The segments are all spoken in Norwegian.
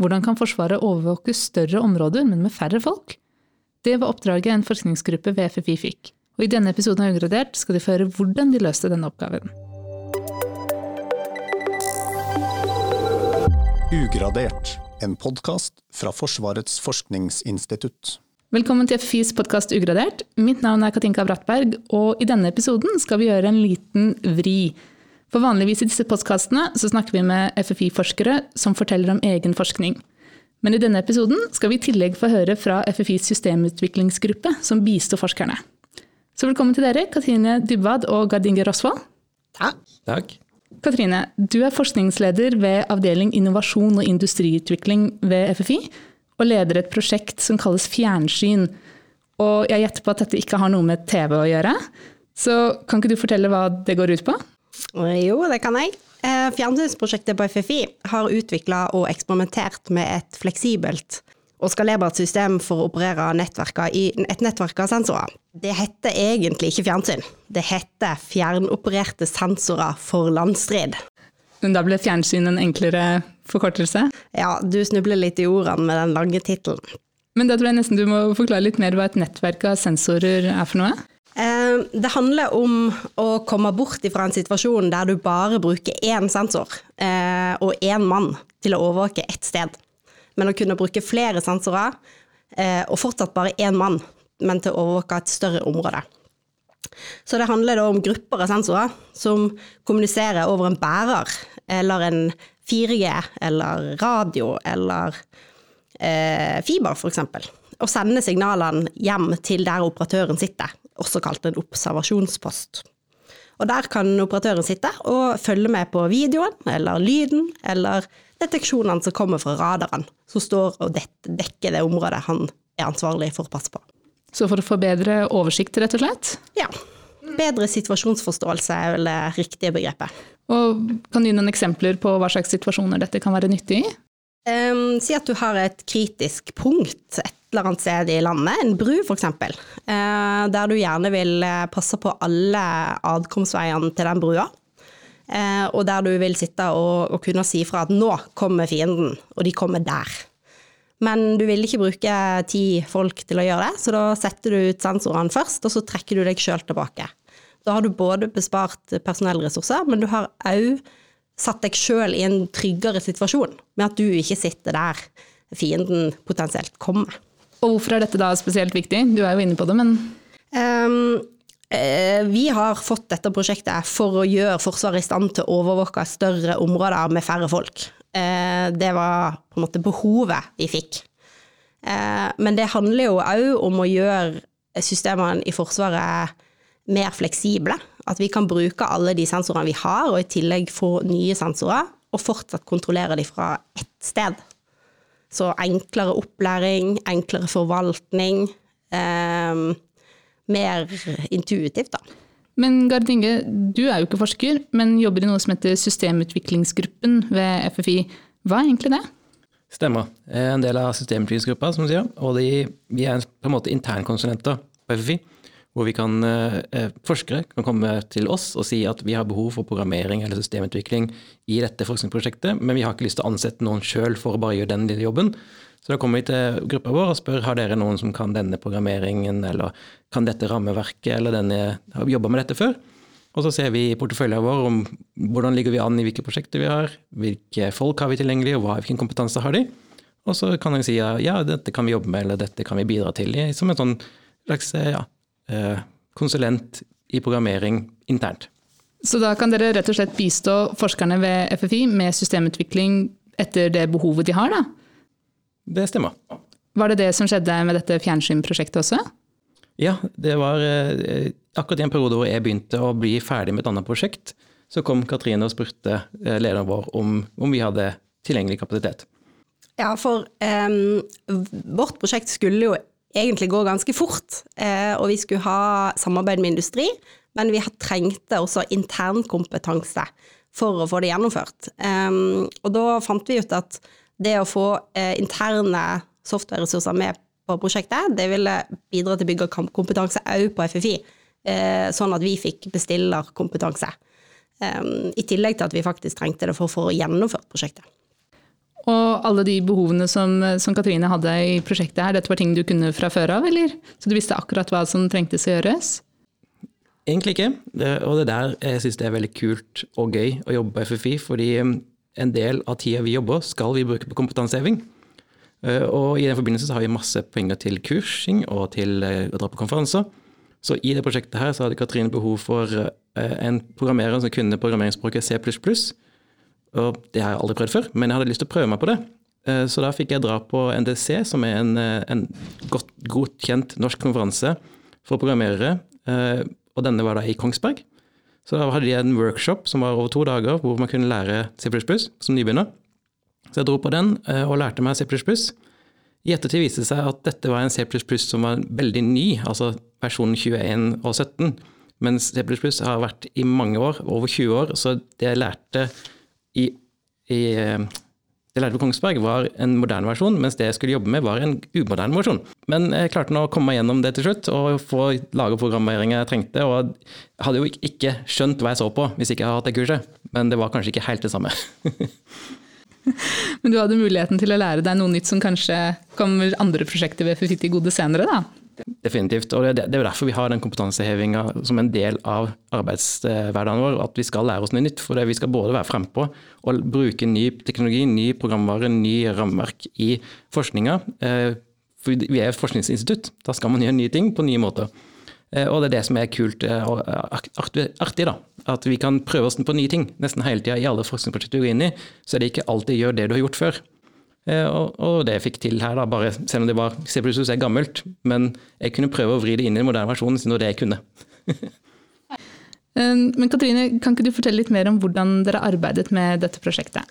Hvordan kan Forsvaret overvåke større områder, men med færre folk? Det var oppdraget en forskningsgruppe ved FFI fikk. Og I denne episoden av Ugradert skal de få høre hvordan de løste denne oppgaven. Ugradert, en podkast fra Forsvarets forskningsinstitutt. Velkommen til FFIs podkast Ugradert. Mitt navn er Katinka Brattberg, og i denne episoden skal vi gjøre en liten vri. For vanligvis i disse postkastene så snakker vi med FFI-forskere som forteller om egen forskning. Men i denne episoden skal vi i tillegg få høre fra FFIs systemutviklingsgruppe, som bistår forskerne. Så velkommen til dere, Katrine Dybwad og Gardinge Rosvold. Takk. Takk. Katrine, du er forskningsleder ved avdeling innovasjon og industriutvikling ved FFI, og leder et prosjekt som kalles Fjernsyn. Og jeg gjetter på at dette ikke har noe med TV å gjøre. Så kan ikke du fortelle hva det går ut på? Jo, det kan jeg. Eh, Fjernsynsprosjektet på FFI har utvikla og eksperimentert med et fleksibelt og skalerbart system for å operere i et nettverk av sensorer. Det heter egentlig ikke fjernsyn, det heter fjernopererte sensorer for landstrid. Men da ble fjernsyn en enklere forkortelse? Ja, du snubler litt i ordene med den lange tittelen. Men da tror jeg nesten du må forklare litt mer hva et nettverk av sensorer er for noe? Eh, det handler om å komme bort fra en situasjon der du bare bruker én sensor eh, og én mann til å overvåke ett sted men å kunne bruke flere sensorer, eh, og fortsatt bare én mann, men til å overvåke et større område. Så det handler da om grupper av sensorer som kommuniserer over en bærer, eller en 4G, eller radio, eller eh, fiber, f.eks. Og sender signalene hjem til der operatøren sitter, også kalt en observasjonspost. Og der kan operatøren sitte og følge med på videoen, eller lyden, eller deteksjonene som kommer fra radaren, som står og dekker det området han er ansvarlig for å passe på. Så for å få bedre oversikt, rett og slett? Ja. Bedre situasjonsforståelse er vel det riktige begrepet. Og kan du gi noen eksempler på hva slags situasjoner dette kan være nyttig i? Um, si at du har et kritisk punkt et eller annet sted i landet, en bru f.eks., eh, der du gjerne vil eh, passe på alle adkomstveiene til den brua. Eh, og der du vil sitte og, og kunne si fra at nå kommer fienden, og de kommer der. Men du vil ikke bruke ti folk til å gjøre det, så da setter du ut sensorene først, og så trekker du deg sjøl tilbake. Da har du både bespart personellressurser, men du har òg satt deg sjøl i en tryggere situasjon, med at du ikke sitter der fienden potensielt kommer. Og hvorfor er dette da spesielt viktig? Du er jo inne på det, men um, vi har fått dette prosjektet for å gjøre Forsvaret i stand til å overvåke større områder med færre folk. Eh, det var på en måte behovet vi fikk. Eh, men det handler jo òg om å gjøre systemene i Forsvaret mer fleksible. At vi kan bruke alle de sensorene vi har, og i tillegg få nye sensorer, og fortsatt kontrollere de fra ett sted. Så enklere opplæring, enklere forvaltning. Eh, mer intuitivt, da. Men Gard Inge, du er jo ikke forsker, men jobber i noe som heter Systemutviklingsgruppen ved FFI. Hva er egentlig det? Stemmer. Er en del av systemutviklingsgruppa, som du sier. Og de, vi er på en måte internkonsulenter på FFI. Hvor vi kan, eh, forskere kan komme til oss og si at vi har behov for programmering eller systemutvikling i dette forskningsprosjektet, men vi har ikke lyst til å ansette noen sjøl for å bare gjøre den lille jobben. Så da kommer vi til gruppa vår og spør har dere noen som kan denne programmeringen, eller kan dette rammeverket, eller denne, har jobba med dette før? Og så ser vi i porteføljen vår om hvordan ligger vi an i hvilke prosjekter vi har, hvilke folk har vi tilgjengelig, og hvilken kompetanse har de? Og så kan de si ja, dette kan vi jobbe med, eller dette kan vi bidra til, som en sånn slags ja, eh, konsulent i programmering internt. Så da kan dere rett og slett bistå forskerne ved FFI med systemutvikling etter det behovet de har, da? Det stemmer. Var det det som skjedde med dette fjernsynprosjektet også? Ja, det var eh, akkurat i en periode hvor jeg begynte å bli ferdig med et annet prosjekt. Så kom Katrine og spurte eh, lederen vår om, om, vi hadde tilgjengelig kapasitet. Ja, for um, vårt prosjekt skulle jo egentlig går ganske fort. Uh, og vi skulle ha samarbeid med industri, men vi trengte også internkompetanse for å få det gjennomført. Um, og da fant vi ut at det å få eh, interne software-ressurser med på prosjektet, det ville bidra til å bygge kompetanse òg på FFI, eh, sånn at vi fikk bestillerkompetanse. I tillegg til at vi faktisk trengte det for, å få gjennomført prosjektet. Og alle de behovene som, som, Katrine hadde i prosjektet her, dette var ting du kunne fra før av, eller? Så du visste akkurat hva som trengtes å gjøres? Egentlig ikke, og det der jeg synes det er veldig kult og gøy å jobbe på FFI, fordi um, en del av tida vi jobber skal vi bruke på kompetanseheving. Uh, og i den forbindelse har vi masse penger til kursing og til uh, å dra på konferanser. Så i det prosjektet her så hadde Katrine behov for uh, en programmerer som kunne programmeringsspråket C++. Og det har jeg aldri prøvd før, men jeg hadde lyst til å prøve meg på det. Så da fikk jeg dra på NDC, som er en, en godt godkjent norsk konferanse for programmerere og denne var da i Kongsberg. Så da hadde de en workshop som var over to dager, hvor man kunne lære C++ som nybegynner. Så jeg dro på den eh, og lærte meg C++. I ettertid viste det seg at dette var en C++ som var veldig ny, altså versjonen 21 og 17. Mens C++ har vært i mange år, over 20 år, så det jeg lærte i, i eh, det lærte på Kongsberg var en moderne versjon, mens det jeg skulle jobbe med var en umoderne versjon. Men jeg klarte nå å komme meg gjennom det til slutt og få lage programmering jeg trengte. Og jeg hadde jo ikke skjønt hva jeg så på hvis ikke jeg hadde hatt det kurset, men det var kanskje ikke helt det samme. men du hadde muligheten til å lære deg noe nytt som kanskje kommer andre prosjekter ved Fufitti gode senere, da? Definitivt. og Det er jo derfor vi har den kompetansehevinga som en del av arbeidshverdagen vår. At vi skal lære oss noe nytt. For det, vi skal både være frempå og bruke ny teknologi, ny programvare, ny rammeverk i forskninga. Eh, for vi er et forskningsinstitutt. Da skal man gjøre nye ting på nye måter. Eh, og det er det som er kult eh, og artig, da. At vi kan prøve oss på nye ting nesten hele tida i alle forskningsprosjekter du går inn i. Så er det ikke alltid gjør det du har gjort før. Eh, og, og, det jeg fikk til her, da, bare, selv om det var C++ er gammelt, men jeg kunne prøve å vri det inn i den moderne versjonen, siden det var det jeg kunne. Eh, men Katrine, kan ikke du fortelle litt mer om hvordan dere arbeidet med dette prosjektet?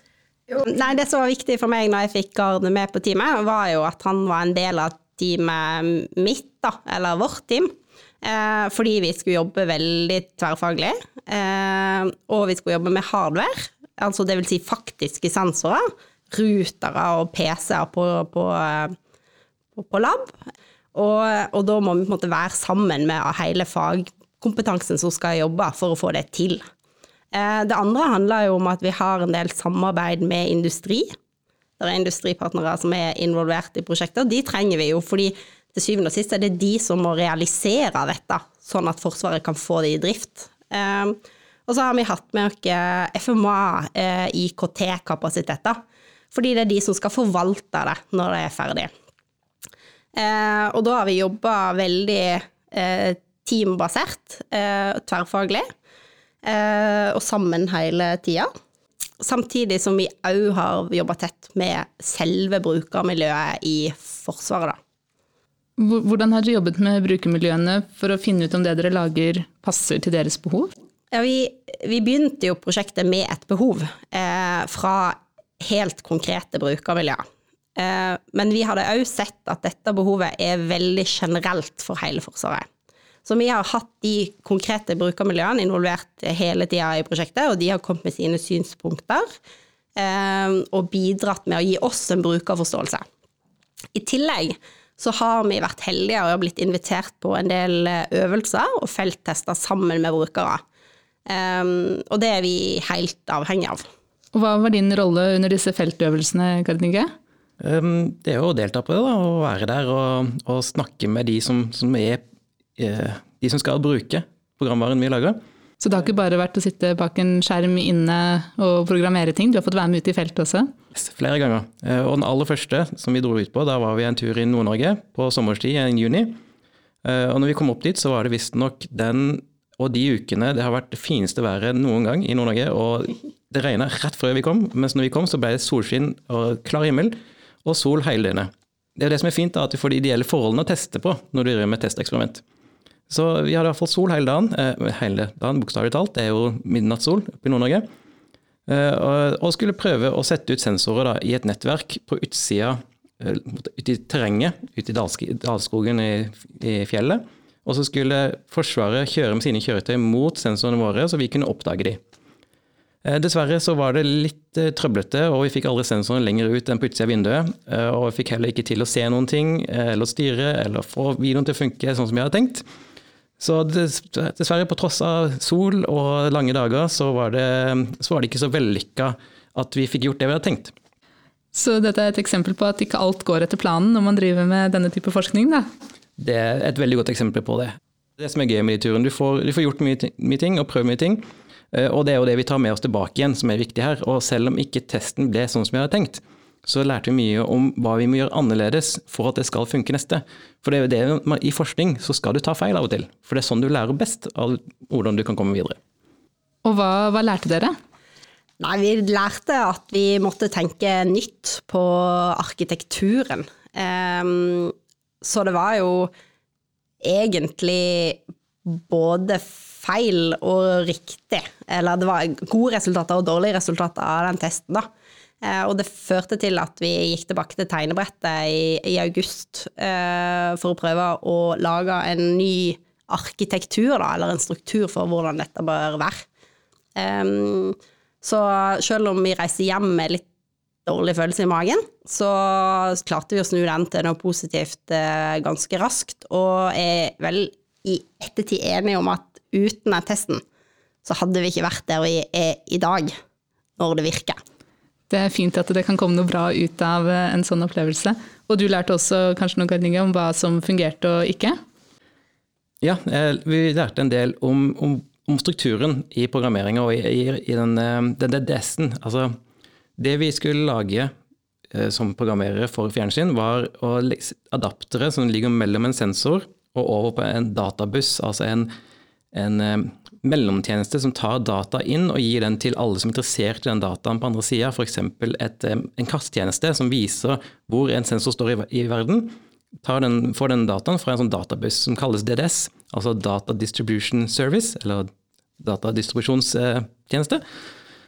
Jo, nei, Det som var viktig for meg når jeg fikk Arne med på teamet, var jo at han var en del av teamet mitt, da, eller vårt team. Eh, fordi vi skulle jobbe veldig tverrfaglig. Eh, og vi skulle jobbe med hardware, altså dvs. Si faktiske sensorer rutere og PC-er på, på, på, på, lab. Og, og, da må vi på en måte være sammen med hele fagkompetansen som skal jobbe for å få det til. Eh, det andre handler jo om at vi har en del samarbeid med industri. Det er industripartnere som er involvert i prosjekter. De trenger vi jo, fordi til syvende og sist er det de som må realisere dette, sånn at Forsvaret kan få det i drift. Eh, og så har vi hatt med oss FMA eh, IKT-kapasiteter. Fordi det er de som skal forvalte det når det er ferdig. Eh, og da har vi jobba veldig eh, teambasert, eh, tverrfaglig, eh, og sammen hele tida. Samtidig som vi òg har jobba tett med selve brukermiljøet i Forsvaret, da. Hvordan har dere jobbet med brukermiljøene for å finne ut om det dere lager passer til deres behov? Ja, vi, vi begynte jo prosjektet med et behov eh, fra helt konkrete brukermiljøer. Eh, men vi hadde òg sett at dette behovet er veldig generelt for hele Forsvaret. Så vi har hatt de konkrete brukermiljøene involvert hele tida i prosjektet, og de har kommet med sine synspunkter eh, og bidratt med å gi oss en brukerforståelse. I tillegg så har vi vært heldige og blitt invitert på en del eh, øvelser og felttester sammen med brukere. Og det er vi helt avhengig av. Og Hva var din rolle under disse feltøvelsene, Kardinge? Um, det er jo å delta på det, da, og være der og, og snakke med de som, som, er eh, de som skal bruke programvaren vi lager. Så det har ikke bare vært å sitte bak en skjerm inne og programmere ting, du har fått være med ut i feltet også? Flere ganger. Eh, og den aller første som vi dro ut på, da var vi en tur i Nord-Norge på sommerstid i juni. Eh, og når vi kom opp dit, så var det visstnok den og de ukene det har vært det fineste været noen gang i Nord-Norge. Og det regna rett før vi kom, mens når vi kom så ble det solskinn og klar himmel og sol hele døgnet. Det er det som er fint, da, at du får de ideelle forholdene å teste på når du driver med testeksperiment. Så vi hadde iallfall sol hele dagen. Eh, hele dagen, bokstavelig talt. Det er jo midnattssol oppe i Nord-Norge. Eh, og, og, skulle prøve å sette ut sensorer da, i et nettverk på utsida, eh, ute i terrenget, ute i dalskogen i, i fjellet og så skulle Forsvaret kjøre med sine kjøretøy mot sensorene våre, så vi kunne oppdage de. Eh, dessverre så var det litt eh, trøblete, og vi fikk aldri sensorene lenger ut enn på utsida av vinduet. Eh, og vi fikk heller ikke til å se noen ting, eller styre, eller få videoen til å funke sånn som vi hadde tenkt. Så dessverre, på tross av sol og lange dager, så var det, så var det ikke så vellykka at vi fikk gjort det vi hadde tenkt. Så dette er et eksempel på at ikke alt går etter planen når man driver med denne type forskning, da. Det er et veldig godt eksempel på det. Det som er gøy med de turene, du får, du får gjort mye, mye ting og prøvd mye ting. eh, Og det er jo det vi tar med oss tilbake igjen som er viktig her. Og selv om ikke testen ble sånn som vi hadde tenkt, så lærte vi mye om hva vi må gjøre annerledes for at det skal funke neste. For det er jo det, i forskning så skal du ta feil av og til. For det er sånn du lærer best av hvordan du kan komme videre. Og hva, hva lærte dere? Nei, vi lærte at vi måtte tenke nytt på arkitekturen. Ehm, så det var jo egentlig både feil og riktig. Eller det var gode resultater og dårlige resultater av den testen, da. Eh, og det førte til at vi gikk tilbake til tegnebrettet i, i august eh, for å prøve å lage en ny arkitektur, da, eller en struktur for hvordan dette bør være. Um, så selv om vi reiste hjem med litt dårlig følelse i magen, så klarte vi å snu den til noe positivt eh, ganske raskt, og er vel i ettertid enige om at uten den testen, så hadde vi ikke vært der vi er i dag, når det virker. Det er fint at det kan komme noe bra ut av eh, en sånn opplevelse. Og du lærte også kanskje noe Gardinga, om hva som fungerte og ikke? Ja, eh, vi lærte en del om, om, om strukturen i programmeringa og i, i, i den, den DDS-en. Altså, det vi skulle lage eh, som programmerere for fjernsyn, var adaptere som ligger mellom en sensor og over på en databuss, altså en, en eh, mellomtjeneste som tar data inn og gir den til alle som er interessert i den dataen på andre sida, f.eks. en kasttjeneste som viser hvor en sensor står i, i verden den, får den dataen fra en sånn databuss som kalles DDS, altså Data Distribution Service, eller datadistribusjonstjeneste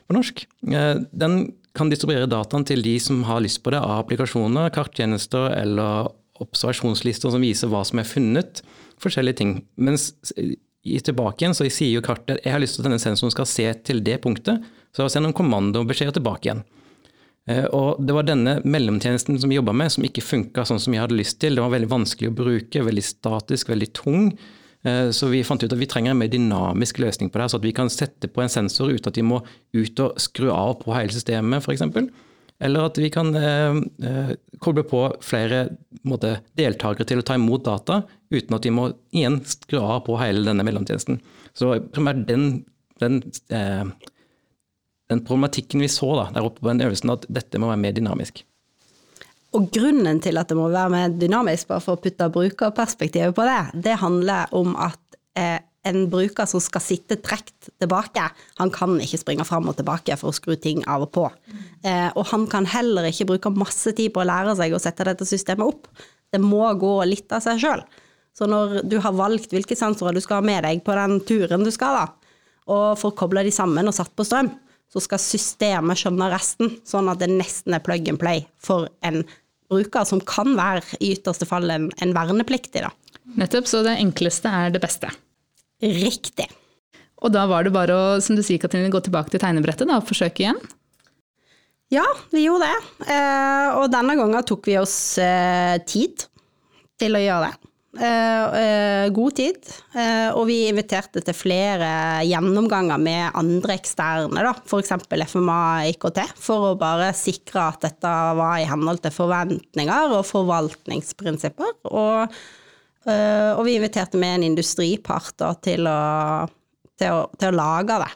på norsk. Eh, Den kan distribuere dataen til de som har lyst på det, av applikasjoner, karttjenester eller observasjonslister som viser hva som er funnet, forskjellige ting. Mens tilbake igjen så sier jo kartet jeg har lyst til at denne sensoren skal se til det punktet, så sender en kommandobeskjeder tilbake igjen. Eh, Og det var denne mellomtjenesten som vi jobba med, som ikke funka sånn som vi hadde lyst til. Det var veldig vanskelig å bruke, veldig statisk, veldig tung. Eh, Så vi fant ut at vi trenger en mer dynamisk løsning på det, så at vi kan sette på en sensor uten at de må ut og skru av på hele systemet, f.eks. Eller at vi kan eh, eh, koble på flere måte, deltakere til å ta imot data, uten at de må igjen skru av på hele denne mellomtjenesten. Så primært den, den eh, den problematikken vi så da, der oppe på den øvelsen, at dette må være mer dynamisk. Og grunnen til at det må være mer dynamisk, bare for å putte brukerperspektivet på det, det handler om at eh, en bruker som skal sitte trekt tilbake, han kan ikke springe fram og tilbake for å skru ting av og på. Eh, og han kan heller ikke bruke masse tid på å lære seg å sette dette systemet opp. Det må gå litt av seg sjøl. Så når du har valgt hvilke sensorer du skal ha med deg på den turen du skal, da, og får kobla de sammen og satt på strøm, så skal systemet skjønne resten, sånn at det nesten er plug and play for en bruker som kan være i ytterste fall en, en vernepliktig. Da. Nettopp, så det enkleste er det beste. Riktig. Og da var det bare å, som du sier, Katrine, gå tilbake til tegnebrettet da, og forsøke igjen. Ja, vi gjorde det. Eh, og denne gangen tok vi oss eh, tid til å gjøre det. Eh, eh, god tid. Eh, og vi inviterte til flere gjennomganger med andre eksterne, da, f.eks. FMA IKT, for å bare sikre at dette var i henhold til forventninger og forvaltningsprinsipper. Og, og vi inviterte med en industripart da, til, å, til, å, til å lage det.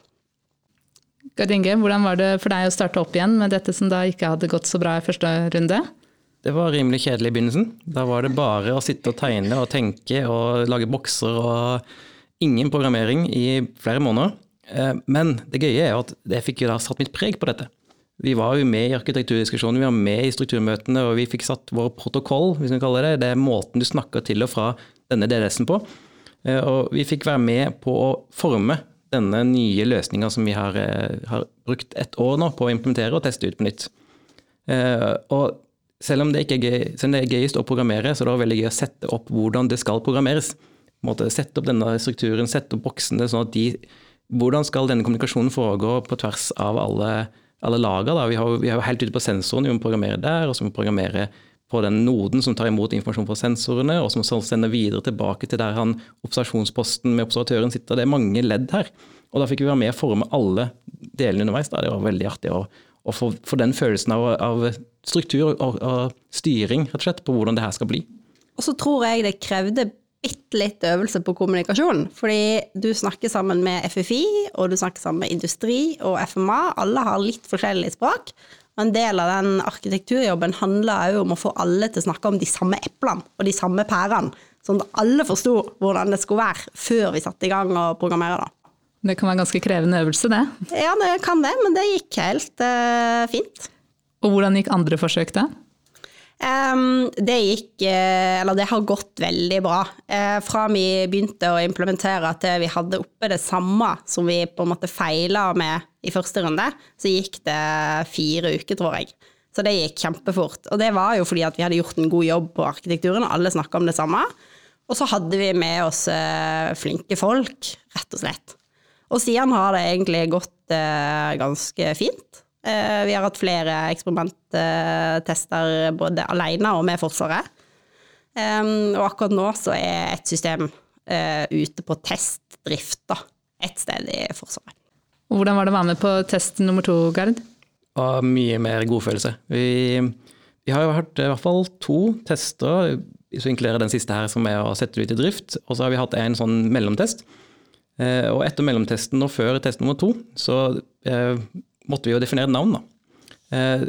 Gard Inge, hvordan var det for deg å starte opp igjen med dette som da ikke hadde gått så bra i første runde? Det var rimelig kjedelig i begynnelsen. Da var det bare å sitte og tegne og tenke og lage bokser og ingen programmering i flere måneder. Eh, Men det gøye er jo at jeg fikk jo da satt mitt preg på dette. Vi var jo med i arkitekturdiskusjonen, vi var med i strukturmøtene, og vi fikk satt vår protokoll, hvis vi kaller det. Det er måten du snakker til og fra denne DDS-en på. Eh, Og vi fikk være med på å forme denne nye løsninga som vi har, eh, har brukt et år nå på å implementere og teste ut på nytt. Og selv om det ikke er gøy, det er gøyest å programmere, så er det veldig gøy å sette opp hvordan det skal programmeres. Måte, sette opp denne strukturen, sette opp boksene, sånn at de Hvordan skal denne kommunikasjonen foregå på tvers av alle, alle lager? Da? Vi, har, jo- vi helt ute på sensoren, vi må programmere der, og så må vi programmere på den noden som tar imot informasjon fra sensorene, og som sender videre tilbake til der han observasjonsposten med observatøren sitter. Det er mange ledd her. Og da fikk vi være med å forme alle delene underveis. Da. Det var veldig artig å, å få, få den følelsen av, av struktur og, og styring rett og slett, på hvordan det her skal bli. Og så tror jeg det krevde bitte litt øvelse på kommunikasjon. Fordi du snakker sammen med FFI, og du snakker sammen med industri og FMA. Alle har litt forskjellig språk. Og en del av den arkitekturjobben handler òg om å få alle til å snakke om de samme eplene og de samme pærene. Sånn at alle forsto hvordan det skulle være før vi satte i gang og programmere. Det. Det kan være en ganske krevende øvelse, det. Ja, det kan det, men det gikk helt uh, fint. Og hvordan gikk andre forsøk, da? Um, det gikk uh, Eller det har gått veldig bra. Uh, fra vi begynte å implementere til vi hadde oppe det samme som vi på en måte feila med i første runde, så gikk det fire uker, tror jeg. Så det gikk kjempefort. Og det var jo fordi at vi hadde gjort en god jobb på arkitekturen, og alle snakka om det samme. Og så hadde vi med oss flinke folk, rett og slett. Og siden har det egentlig gått uh, ganske fint. Eh, vi har hatt flere eksperimenttester både alene og med Forsvaret. Og akkurat nå så er et system uh, ute på testdrift da, et sted i Forsvaret. Og hvordan var det å være med på test nummer to, Gard? Og mye mer godfølelse. Vi, vi har jo hatt i hvert fall to tester, så inkluderer den siste her som er å sette det ut i drift. Og så har vi hatt en sånn mellomtest Eh, og etter mellomtesten og før test nummer to, så eh, måtte vi jo definere navn, da. Eh,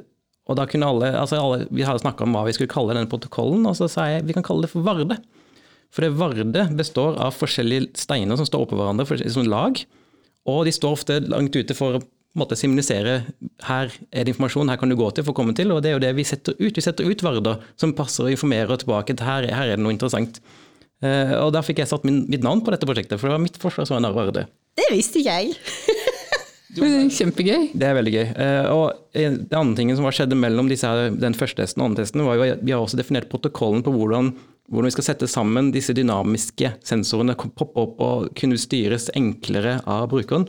og da kunne alle, altså alle Vi hadde snakka om hva vi skulle kalle denne protokollen, og så sa jeg vi kan kalle det for Varde. For det Varde består av forskjellige steiner som står oppå hverandre som lag. Og de står ofte langt ute for å måtte simulisere her er det informasjon, her kan du gå til for å komme til. Og det er jo det vi setter ut. Vi setter ut Varder som passer å informere tilbake til her, her er det noe interessant. Uh, og da fikk jeg satt min, mitt navn på dette prosjektet, for det var mitt forsvar som var nærvære. Det visste ikke jeg. Kjempegøy. Det er veldig gøy. Uh, og det andre tingen som var skjedde mellom disse, den første testen og andre testen, var jo at vi har også definert protokollen på hvordan, hvordan vi skal sette sammen disse dynamiske sensorene, poppe opp og kunne styres enklere av brukeren.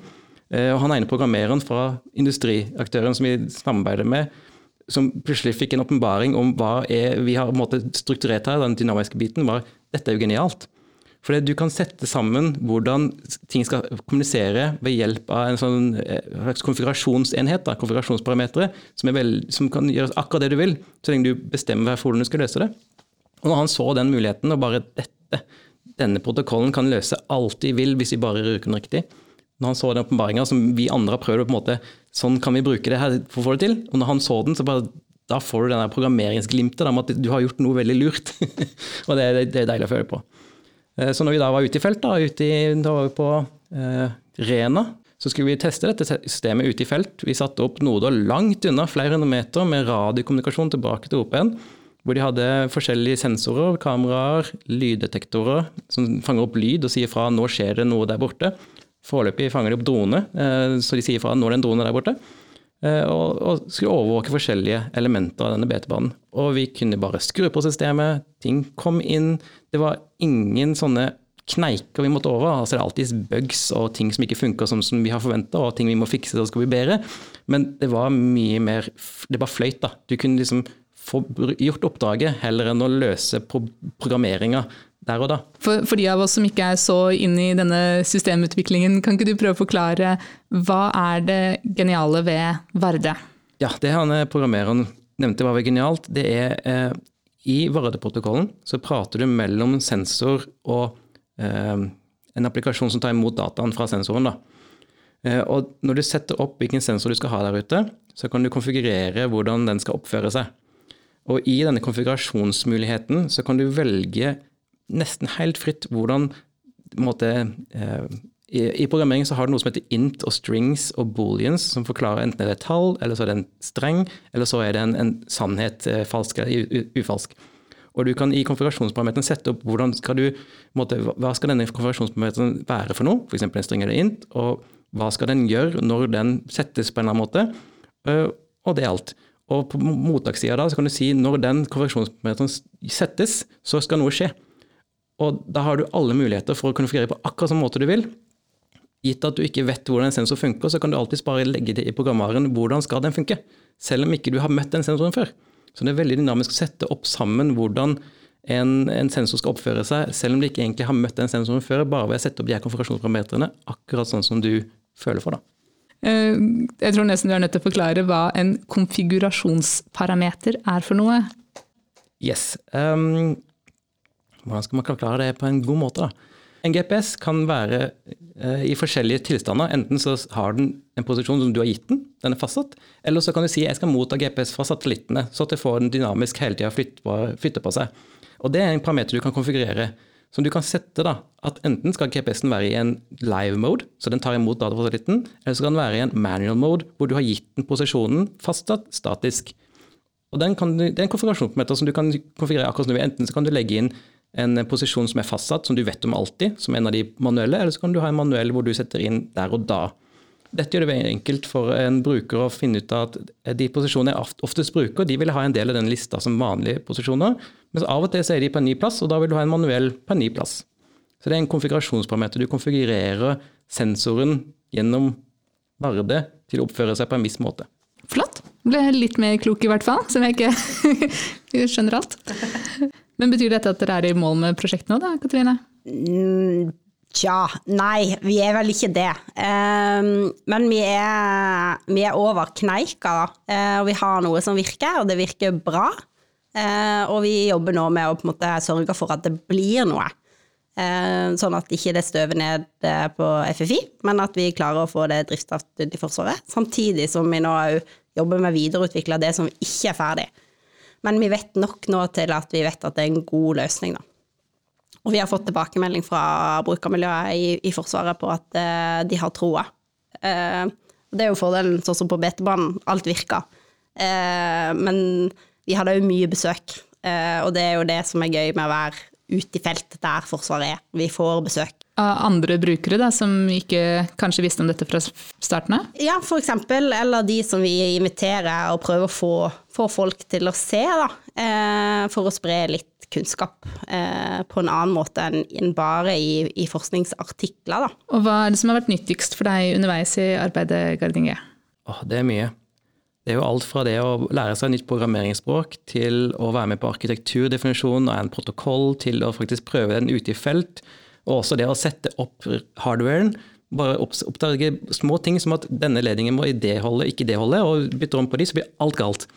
Uh, og han ene programmereren fra industriaktøren som vi samarbeider med, som plutselig fikk en åpenbaring om hva er, vi har måte, strukturert her, den dynamiske biten, var dette er jo genialt. For du kan sette sammen hvordan ting skal kommunisere ved hjelp av en sånn eh, konfigurasjonsenhet, da, konfigurasjonsparametere, som, som, kan gjøre akkurat det du vil, så lenge du bestemmer hvordan du skal løse det. Og når han så den muligheten, og bare dette, denne protokollen kan løse alt de vil hvis vi bare bruker den riktig, når han så den åpenbaringa som vi andre har prøvd på en måte, sånn kan vi bruke det her for å få det til, og når han så den, så bare da får du den programmeringsglimtet om at du har gjort noe veldig lurt. og det, det, er deilig å føle på. Eh, så når vi da var ute i felt, da, ute i, da var vi på eh, Rena, så skulle vi teste dette systemet ute i felt. Vi satte opp noder langt unna, flere hundre meter, med radiokommunikasjon tilbake til OP-en. Hvor de hadde forskjellige sensorer, kameraer, lyddetektorer som fanger opp lyd og sier fra 'nå skjer det noe der borte'. Foreløpig fanger de opp drone, eh, så de sier fra 'nå er det en drone der borte'. Eh, og, og, skulle overvåke forskjellige elementer av denne betebanen. Og vi kunne bare skru på systemet, ting kom inn. Det var ingen sånne kneiker vi måtte over. Altså det er alltid bugs og ting som ikke funker som, som vi har forventa, og ting vi må fikse så skal bli bedre. Men det var mye mer Det bare fløyt, da. Du kunne liksom få gjort oppdraget heller enn å løse programmeringa der og da. For, for, de av oss som ikke er så inne i denne systemutviklingen, kan ikke du prøve å forklare hva er det geniale ved Varde? Ja, det han eh, programmereren nevnte var genialt, det er eh, i Varde-protokollen så prater du mellom sensor og eh, en applikasjon som tar imot dataen fra sensoren. da. Eh, og når du setter opp hvilken sensor du skal ha der ute, så kan du konfigurere hvordan den skal oppføre seg. Og i denne konfigurasjonsmuligheten så kan du velge nesten helt fritt hvordan måte, eh, i, i, programmering så har du noe som heter int og strings og booleans, som forklarer enten er det et tall, eller så er det en streng, eller så er det en, en sannhet, eh, falsk eller ufalsk. Og du kan i konfigurasjonsparameteren sette opp skal du, måte, hva skal denne konfigurasjonsparameteren være for noe, f.eks. en string eller int, og hva skal den gjøre når den settes på en eller annen måte, uh, og det er alt. Og på mottakssida da, så kan du si når den konfigurasjonsparameteren settes, så skal noe skje. Og da har du alle muligheter for å konfigurere på akkurat samme måte du vil. Gitt at du ikke vet hvordan en sensor funker, så kan du alltids bare legge det i programvaren hvordan skal den funke, selv om ikke du har møtt den sensoren før. Så det er veldig dynamisk å sette opp sammen hvordan en, en, sensor skal oppføre seg, selv om du ikke egentlig har møtt den sensoren før, bare ved å sette opp de her konfigurasjonsparametrene akkurat sånn som du føler for. da. Eh, Jeg tror nesten du er nødt til å forklare hva en konfigurasjonsparameter er for noe. Yes. Um, hvordan skal man klare det på en god måte? da? En GPS kan være eh, i forskjellige tilstander. Enten så har den en posisjon som du har gitt den, den er fastsatt. Eller så kan du si jeg skal motta GPS fra satellittene, så at det får den dynamisk hele tida flytte, på- seg. Og Det er en parameter du kan konfigurere. Som du kan sette da, at Enten skal GPS-en være i en live mode, så den tar imot data fra satellitten, eller så kan den være i en manual mode, hvor du har gitt den posisjonen fastsatt statisk. Og den kan Det er en konfigurasjonsparameter som du kan konfigurere akkurat som du vil. Enten så kan du legge inn en posisjon som er fastsatt, som du vet om alltid, som en av de manuelle, eller så kan du ha en manuell hvor du setter inn der og da. Dette gjør det veldig enkelt for en bruker å finne ut at de posisjonene jeg oftest bruker, de vil ha en del av den lista som vanlige posisjoner, mens av og til så er de på en ny plass, og da vil du ha en manuell på en ny plass. Så det er en konfigurasjonsparameter. Du konfigurerer sensoren gjennom Varde til å oppføre seg på en viss måte. Ble litt mer klok i hvert fall, som jeg ikke skjønner alt. Men betyr dette at dere er i mål med prosjektet nå da, Katrine? Mm, Tja, nei, vi er vel ikke det. Um, men vi er, vi er over kneika, da. Eh, og vi har noe som virker, og det virker bra. Uh, og vi jobber nå med å på en måte sørge for at det blir noe. Uh, sånn at ikke det støver ned på FFI, men at vi klarer å få det driftsstøttet i Forsvaret. Samtidig som vi nå òg jobber med å videreutvikle det som ikke er ferdig. Men vi vet nok nå til at vi vet at det er en god løsning, da. Og vi har fått tilbakemelding fra brukermiljøet i, i Forsvaret på at uh, de har troa. Uh, det er jo fordelen, sånn som på betebanen, alt virker. Uh, men vi hadde òg mye besøk, og det er jo det som er gøy med å være ute i felt der Forsvaret er. Vi får besøk. Av andre brukere da, som ikke kanskje visste om dette fra starten av? Ja, for eksempel, eller de som vi inviterer og prøver å få, få folk til å se, da. Eh, for å spre litt kunnskap eh, på en annen måte enn bare i, i forskningsartikler, da. Og hva er det som har vært nyttigst for deg underveis i arbeidet, Gardinge? Oh, det er mye. Det er jo alt fra det å lære seg nytt programmeringsspråk, til å være med på arkitekturdefinisjon og en protokoll, til å faktisk prøve den ute i felt. Og også det å sette opp hardwaren. Bare oppdage små ting som at denne ledningen må i det holdet, ikke det holdet, og bytter om på de, så blir alt galt.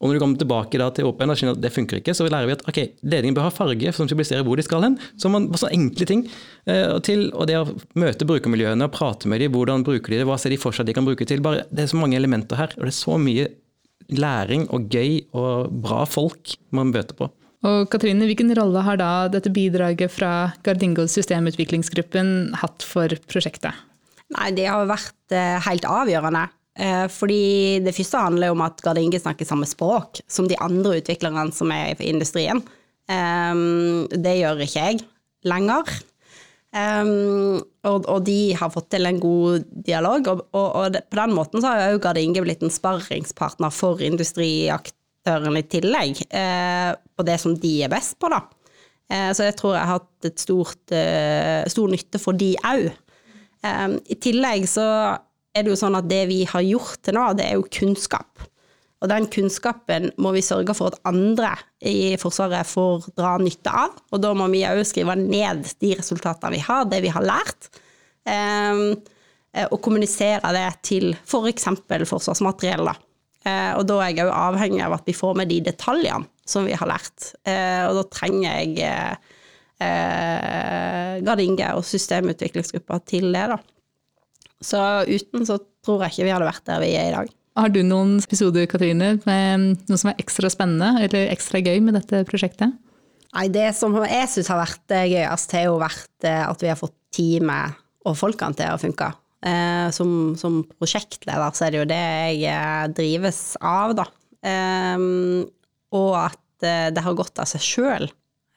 Og når du kommer tilbake til og skjønner at det funker ikke, så lærer vi at ok, ledningen bør ha farge som symboliserer hvor de skal hen. Så man, sånne enkle ting. Eh, til, og det å møte brukermiljøene og prate med dem, hvordan bruker de det, hva ser de for seg de kan bruke til. Bare, det er så mange elementer her, og det er så mye læring og gøy og bra folk man bøter på. Og Katrine, hvilken rolle har da dette bidraget fra Gardingos systemutviklingsgruppen hatt for prosjektet? Nei, det har vært eh, helt avgjørende. Eh, fordi det første handler om at Gardinge snakker samme språk som de andre utviklerne som er i industrien. Eh, det gjør ikke jeg lenger. Eh, og, de har fått til en god dialog, og, på den måten så har jo Gardinge blitt en sparringspartner for industriaktørene i tillegg, eh, på det som de er best på, da. Eh, så jeg tror jeg har hatt et stort, eh, stor nytte for de òg. I tillegg så er det jo sånn at det vi har gjort til nå, det er jo kunnskap. Og den kunnskapen må vi sørge for at andre i Forsvaret får dra nytte av. Og da må vi òg skrive ned de resultatene vi har, det vi har lært. Og kommunisere det til f.eks. For forsvarsmateriell. Da. Uh, og da er jeg òg avhengig av at vi får med de detaljene som vi har lært. Uh, og da trenger jeg uh, eh, Gardinge og systemutviklingsgruppa til det. da. Så uten så tror jeg ikke vi hadde vært der vi er i dag. Har du noen episoder Katrine, med noe som er ekstra spennende eller ekstra gøy med dette prosjektet? Nei, Det som jeg syns har vært eh, gøyest, har jo vært eh, at vi har fått teamet og folkene til å funke. Eh, som, som prosjektleder så er det jo det jeg eh, drives av, da. Eh, og at eh, det har gått av seg sjøl.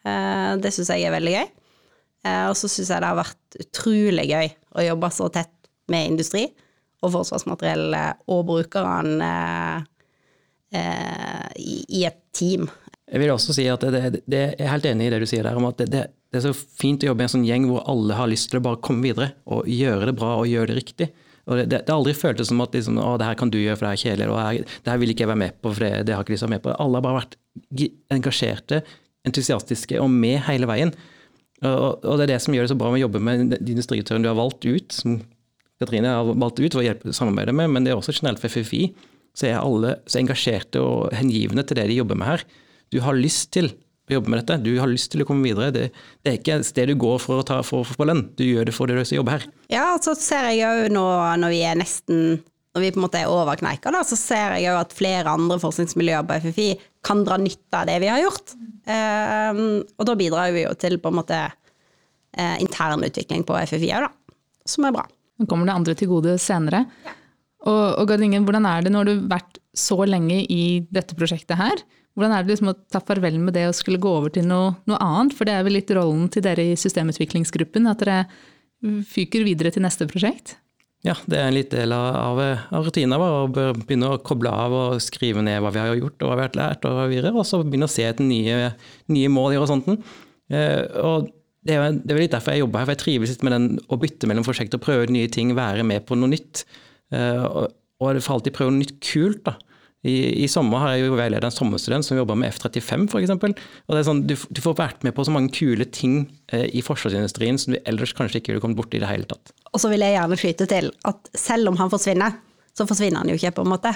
Det syns jeg er veldig gøy. Og så syns jeg det har vært utrolig gøy å jobbe så tett med industri og forsvarsmateriell og brukerne i, i et team. Jeg vil også si at det, det, det, jeg er helt enig i det du sier der, om at det, er så fint å jobbe i en sånn gjeng hvor alle har lyst til å bare komme videre og gjøre det bra og gjøre det riktig. Og det, har aldri føltes som at liksom, å, det her kan du gjøre for det er kjedelig, og her, det her vil ikke jeg være med på for det, det har ikke til å være med på. Alle har bare vært engasjerte, entusiastiske og med hele veien. Og, og det er det som gjør det så bra med å jobbe med de industriaktørene du har valgt ut, som Katrine har valgt ut for å hjelpe samarbeide med, men det er også generelt for FFI. Så er alle så engasjerte og hengivne til det de jobber med her. Du har lyst til å jobbe med dette, du har lyst til å komme videre. Det, det er ikke et sted du går for å ta, for, for, for lønn, du gjør det fordi du har lyst til å jobbe her. Ja, så ser jeg jo nå når vi er nesten når vi på en måte er over kneika, da, så ser jeg jo at flere andre forskningsmiljøer på FFI kan dra nytte av det vi har gjort. Um, og da bidrar vi jo til på en måte uh, intern utvikling på FFI òg, da. Som er bra. Nå kommer det andre til gode senere. Og, og Gardingen, hvordan er det når du har vært så lenge i dette prosjektet her? Hvordan er det liksom å ta farvel med det og skulle gå over til noe, noe annet? For det er vel litt rollen til dere i systemutviklingsgruppen, at dere fyker videre til neste prosjekt? Ja, det er en litt del av, av rutinen vår. Å begynne å koble av og skrive ned hva vi har gjort og hva vi har lært, og videre, og så begynne å se etter nye, nye mål i horisonten. Eh, og det er, det er litt derfor jeg jobber her, for jeg trives litt med den å bytte mellom prosjekter, prøve nye ting, være med på noe nytt. Eh, og, og for alltid prøve noe nytt kult. da. I, I, sommer har jeg jo veileder en sommerstudent som jobber med F-35 f.eks. Sånn, du, du, får vært med på så mange kule ting eh, i forsvarsindustrien som du ellers kanskje ikke ville kommet borti i det hele tatt. Og så vil jeg gjerne skyte til at selv om han forsvinner, så forsvinner han jo ikke, på en måte.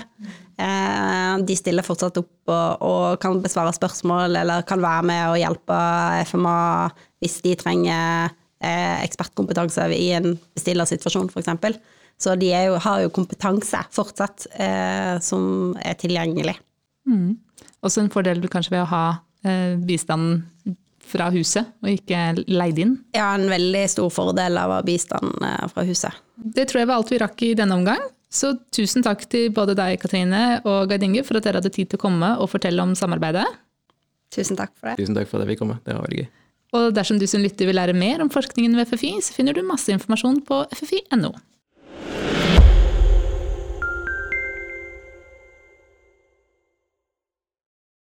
Eh, de stiller fortsatt opp og, og, kan besvare spørsmål eller kan være med og hjelpe FMA hvis de trenger eh, ekspertkompetanse i en bestillersituasjon, f.eks. Så de jo, har jo kompetanse fortsatt eh, som er tilgjengelig. Mm. Også en fordel du kanskje ved å ha eh, bistanden fra huset, og ikke leid inn? Ja, en veldig stor fordel av å ha bistand eh, fra huset. Det tror jeg var alt vi rakk i denne omgang. Så tusen takk til både deg, Katrine og Gard Inge, for at dere hadde tid til å komme og fortelle om samarbeidet. Tusen takk for det. Tusen takk for at vi kom. Det var veldig gøy. Og dersom du som lytter vil lære mer om forskningen ved FFI, så finner du masse informasjon på ffi.no.